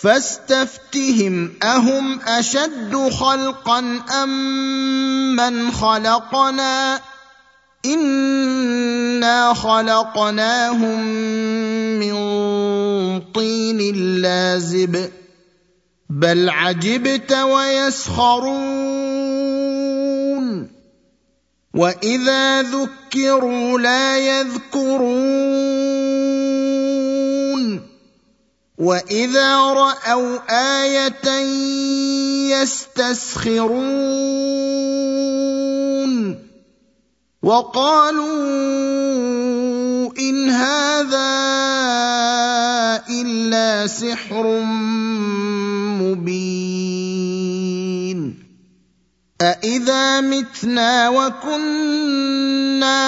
فاستفتهم أهم أشد خلقا أم من خلقنا إنا خلقناهم من طين لازب بل عجبت ويسخرون وإذا ذكروا لا يذكرون واذا راوا إيه يستسخرون وقالوا ان هذا الا سحر مبين أإذا متنا وكنا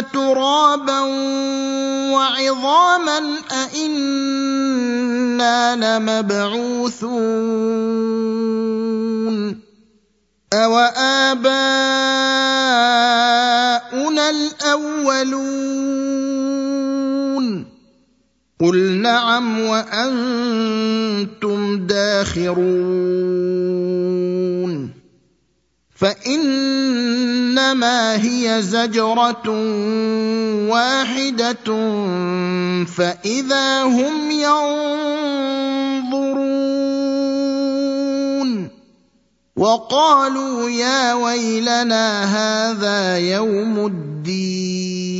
ترابا وعظاما أإنا لمبعوثون أوآباؤنا الأولون قل نعم وأنتم داخرون فإنما هي زجرة واحدة فإذا هم ينظرون. وقالوا يا ويلنا هذا يوم الدين.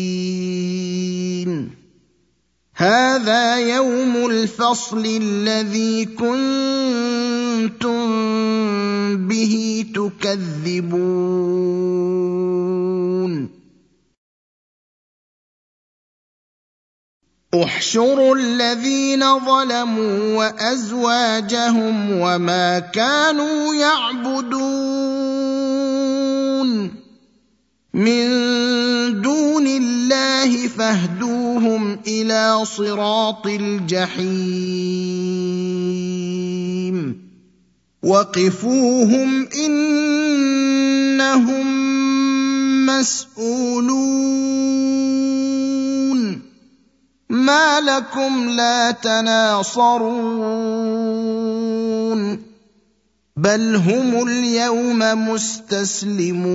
هذا يوم الفصل الذي كنتم به تكذبون. احشروا الذين ظلموا وأزواجهم وما كانوا يعبدون. من دون فاهدوهم إلى صراط الجحيم. وقفوهم إنهم مسئولون ما لكم لا تناصرون. بل هم اليوم مستسلمون.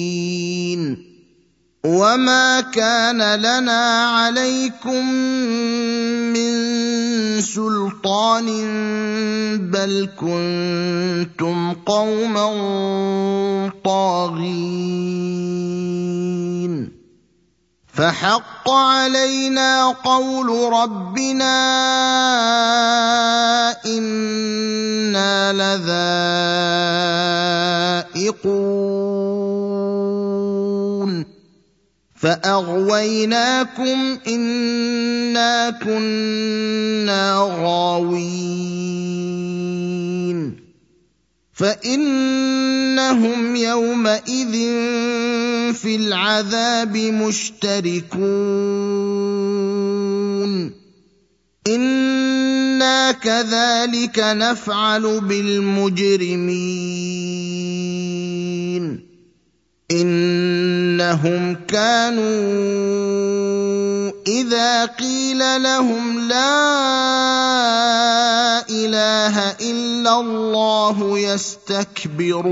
وما كان لنا عليكم من سلطان بل كنتم قوما طاغين فحق علينا قول ربنا أنا لذائقون فاغويناكم انا كنا غاوين فانهم يومئذ في العذاب مشتركون أنا كذلك نفعل بالمجرمين إنهم كانوا إذا قيل لهم لا إله إلا الله يستكبرون.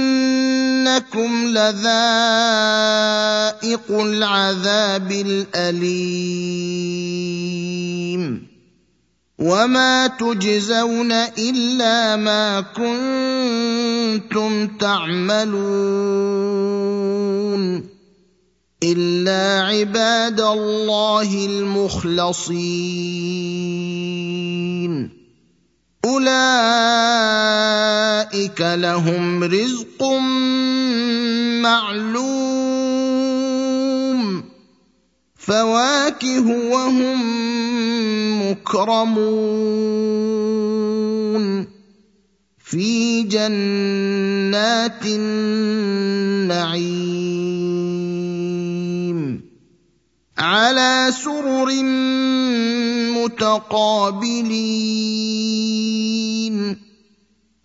إنكم لذائق العذاب الأليم. وما تجزون إلا ما كنتم تعملون. إلا عباد الله المخلصين. أولئك لهم رزق معلوم. فواكه وهم مكرمون. في جنات النعيم. على سرر متقابلين.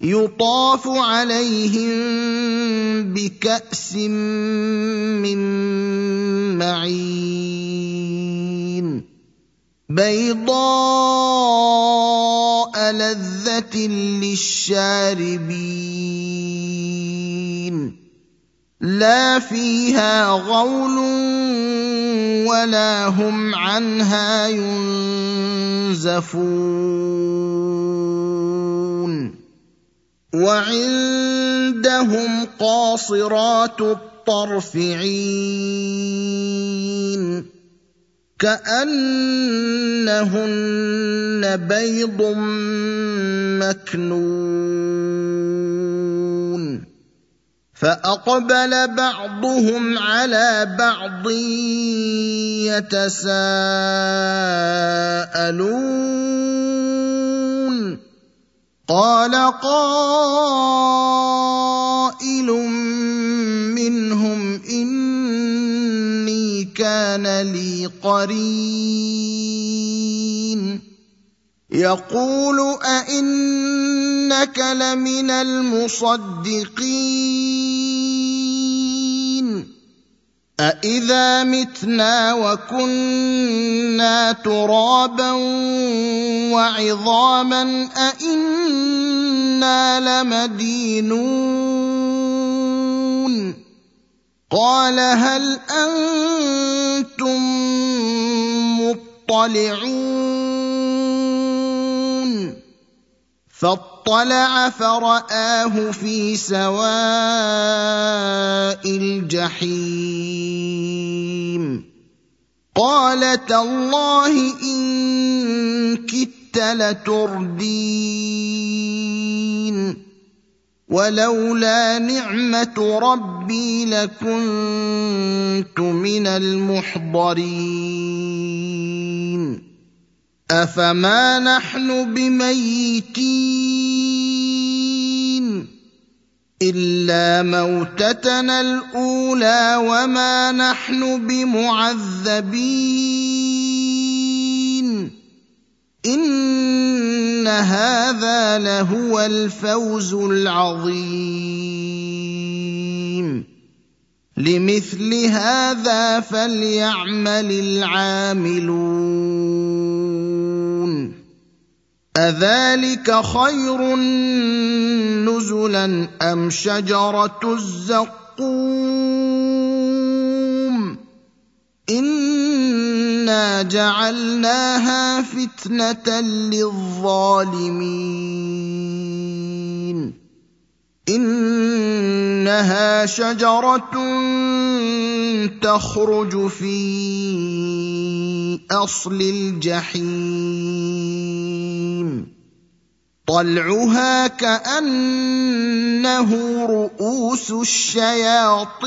يطاف عليهم بكأس من معين. بيضاء لذة للشاربين. لا فيها غول ولا هم عنها ينزفون. وعندهم قاصرات الطرف عين كأنهن بيض مكنون. فأقبل بعضهم على بعض يتساءلون. قال قائل منهم إني كان لي قرين. يقول أئنك لمن المصدقين أإذا متنا وكنا ترابا وعظاما أإنا لمدينون قال هل أنتم مطلعون فاطلع فرآه في سواء الجحيم. قال تالله إن كدت لتردين. ولولا نعمة ربي لكنت من المحضرين. أفما نحن بميتين إلا موتتنا الأولى وما نحن بمعذبين إن هذا لهو الفوز العظيم لمثل هذا فليعمل العاملون اذلك خير نزلا ام شجره الزقوم أنا جعلناها فتنه للظالمين إنها شجرة تخرج في أصل الجحيم. طلعها كأنه رؤوس الشياطين.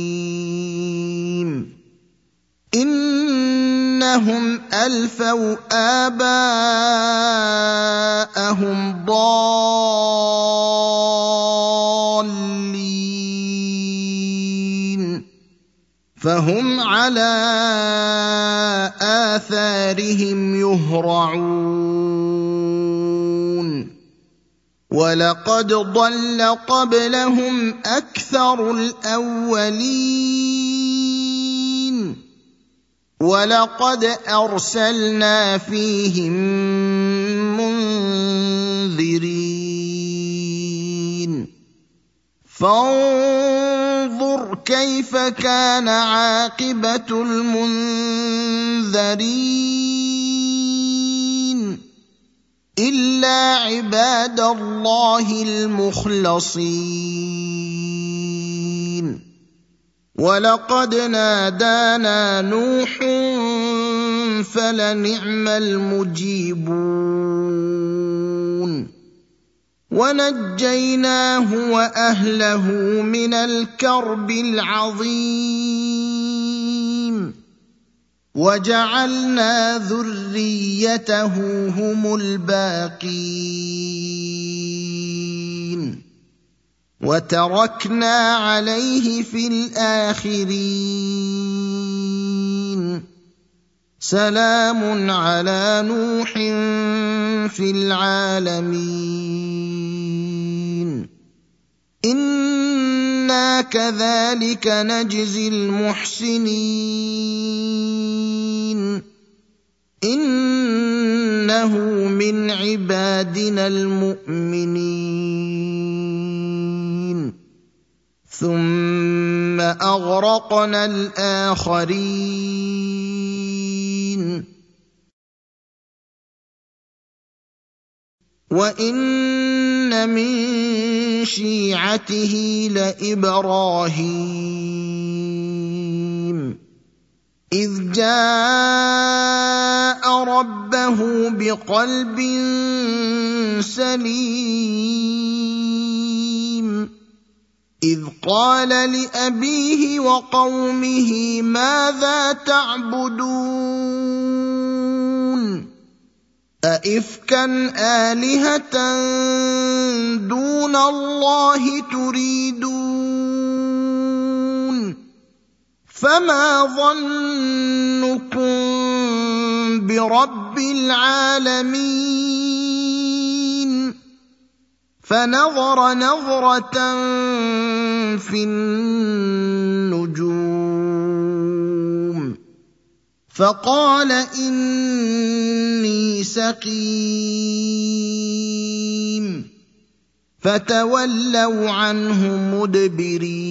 إنهم ألفوا آباءهم ضالين. فهم على آثارهم يهرعون. ولقد ضل قبلهم أكثر الأولين. ولقد أرسلنا فيهم منذرين. فانظر كيف كان عاقبة المنذرين. إلا عباد الله المخلصين. ولقد نادانا نوح فلنعم المجيبون. ونجيناه وأهله من الكرب العظيم. وجعلنا ذريته هم الباقين. وتركنا عليه في الآخرين. سلام على نوح في العالمين. إنا كذلك نجزي المحسنين. إنه من عبادنا المؤمنين. ثم أغرقنا الآخرين. وإن من شيعته لإبراهيم. إذ جاء ربه بقلب سليم. إذ قال لأبيه وقومه ماذا تعبدون؟ أئفكا آلهة دون الله تريدون؟ فما ظنكم برب العالمين؟ فنظر نظرة في النجوم فقال إني سقيم فتولوا عنه مدبرين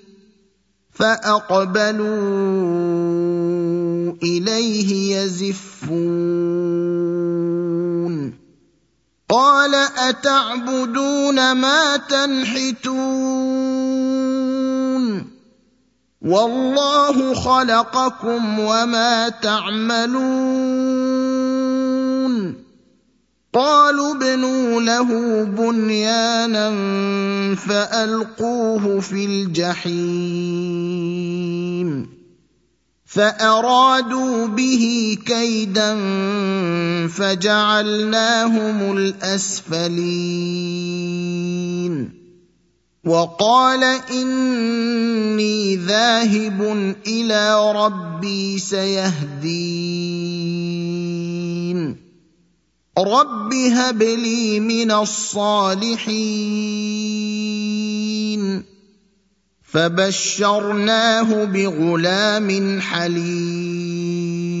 فأقبلوا إليه يزفون. قال أتعبدون ما تنحتون؟ والله خلقكم وما تعملون. قالوا ابنوا له بنيانا فألقوه في الجحيم فأرادوا به كيدا فجعلناهم الأسفلين وقال إني ذاهب إلى ربي سيهدين رب هب لي من الصالحين فبشرناه بغلام حليم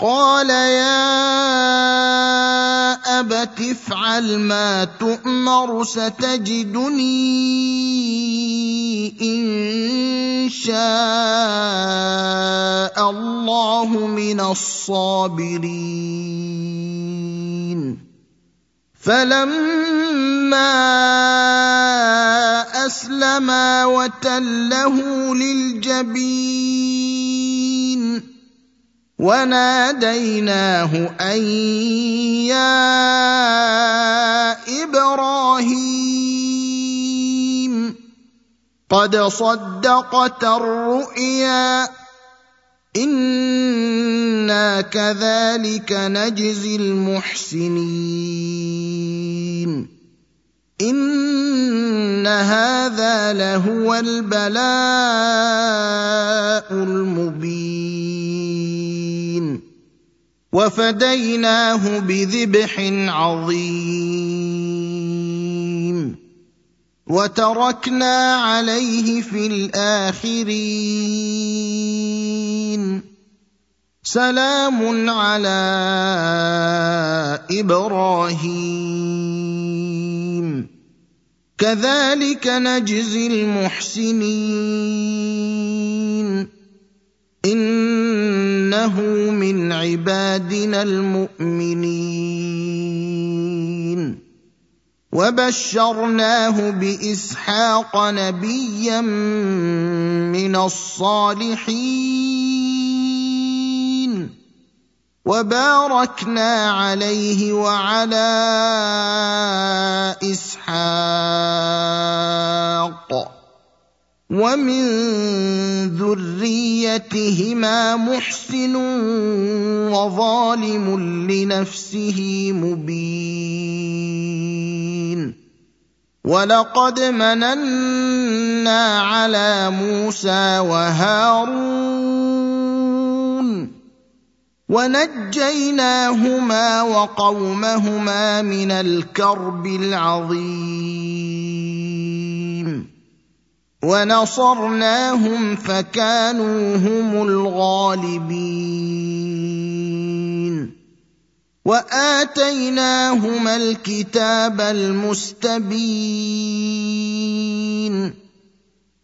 قال يا ابت افعل ما تؤمر ستجدني إن شاء الله من الصابرين. فلما أسلما وتله للجبين وناديناه أن يا إبراهيم قد صدقت الرؤيا إنا كذلك نجزي المحسنين ان هذا لهو البلاء المبين وفديناه بذبح عظيم وتركنا عليه في الاخرين سلام على إبراهيم كذلك نجزي المحسنين. إنه من عبادنا المؤمنين. وبشرناه بإسحاق نبيا من الصالحين. وباركنا عليه وعلى إسحاق. ومن ذريتهما محسن وظالم لنفسه مبين. ولقد مننا على موسى وهارون ونجيناهما وقومهما من الكرب العظيم. ونصرناهم فكانوا هم الغالبين. وآتيناهما الكتاب المستبين.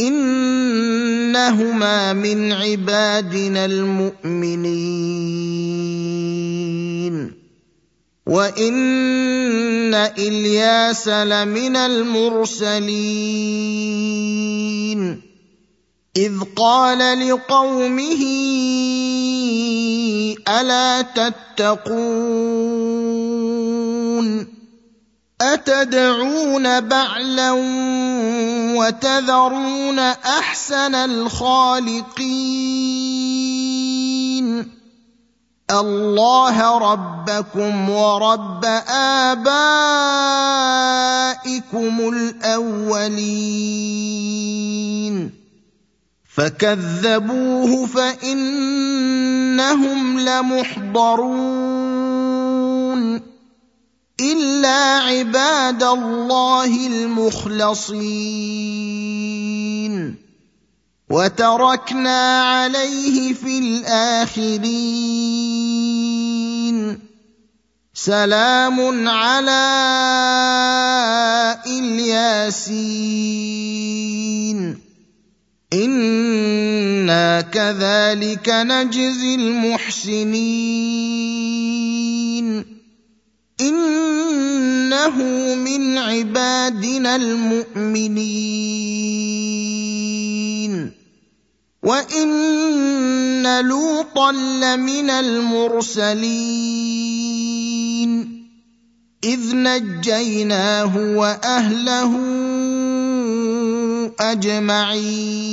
إنهما من عبادنا المؤمنين. وإن إلياس لمن المرسلين. إذ قال لقومه ألا تتقون؟ أتدعون بعلا وتذرون أحسن الخالقين؟ الله ربكم ورب آبائكم الأولين. فكذبوه فإنهم لمحضرون. إلا عباد الله المخلصين. وتركنا عليه في الآخرين. سلام على إلياسين. إنا كذلك نجزي المحسنين. إنه من عبادنا المؤمنين. وإن لوطا لمن المرسلين. إذ نجيناه وأهله أجمعين.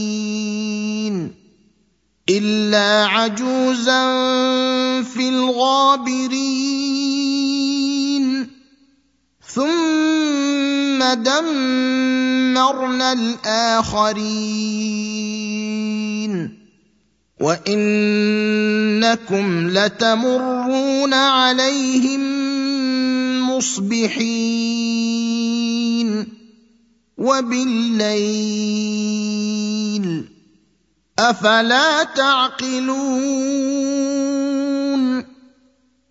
إلا عجوزا في الغابرين. ثم دمرنا الآخرين. وإنكم لتمرون عليهم مصبحين. وبالليل أفلا تعقلون.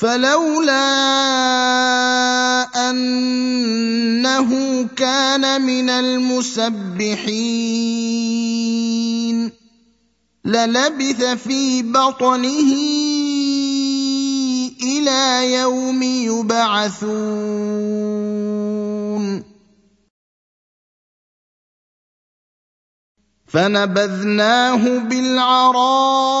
فلولا أنه كان من المسبحين للبث في بطنه إلى يوم يبعثون. فنبذناه بالعراء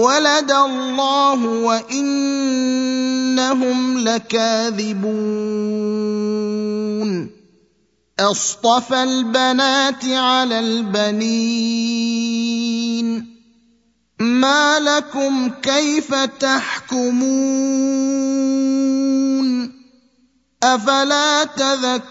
ولد الله وإنهم لكاذبون. أصطفى البنات على البنين. ما لكم كيف تحكمون؟ أفلا تذكرون؟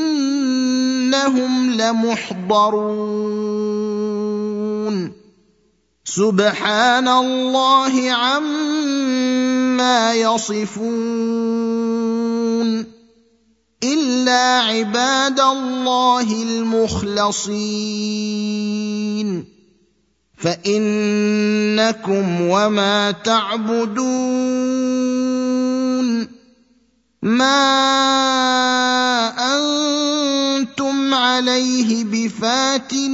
إنهم لمحضرون. سبحان الله عما يصفون. إلا عباد الله المخلصين. فإنكم وما تعبدون. ما أنتم عليه بفاتنين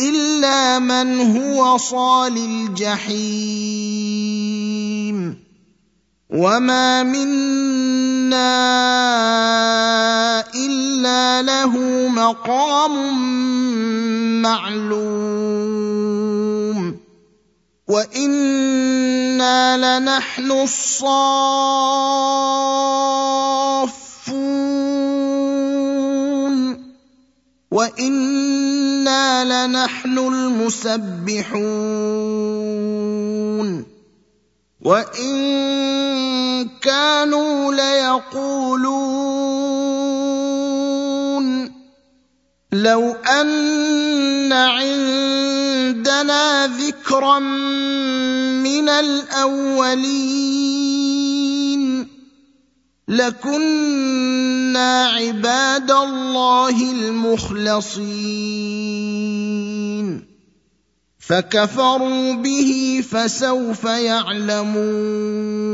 الا من هو صال الجحيم وما منا الا له مقام معلوم وأنا لنحن الصافون وأنا لنحن المسبحون وان كانوا ليقولون لو أن عندنا ذكرا من الأولين لكنا عباد الله المخلصين. فكفروا به فسوف يعلمون.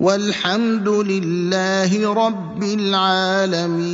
وَالْحَمْدُ لِلَّهِ رَبِّ الْعَالَمِينَ.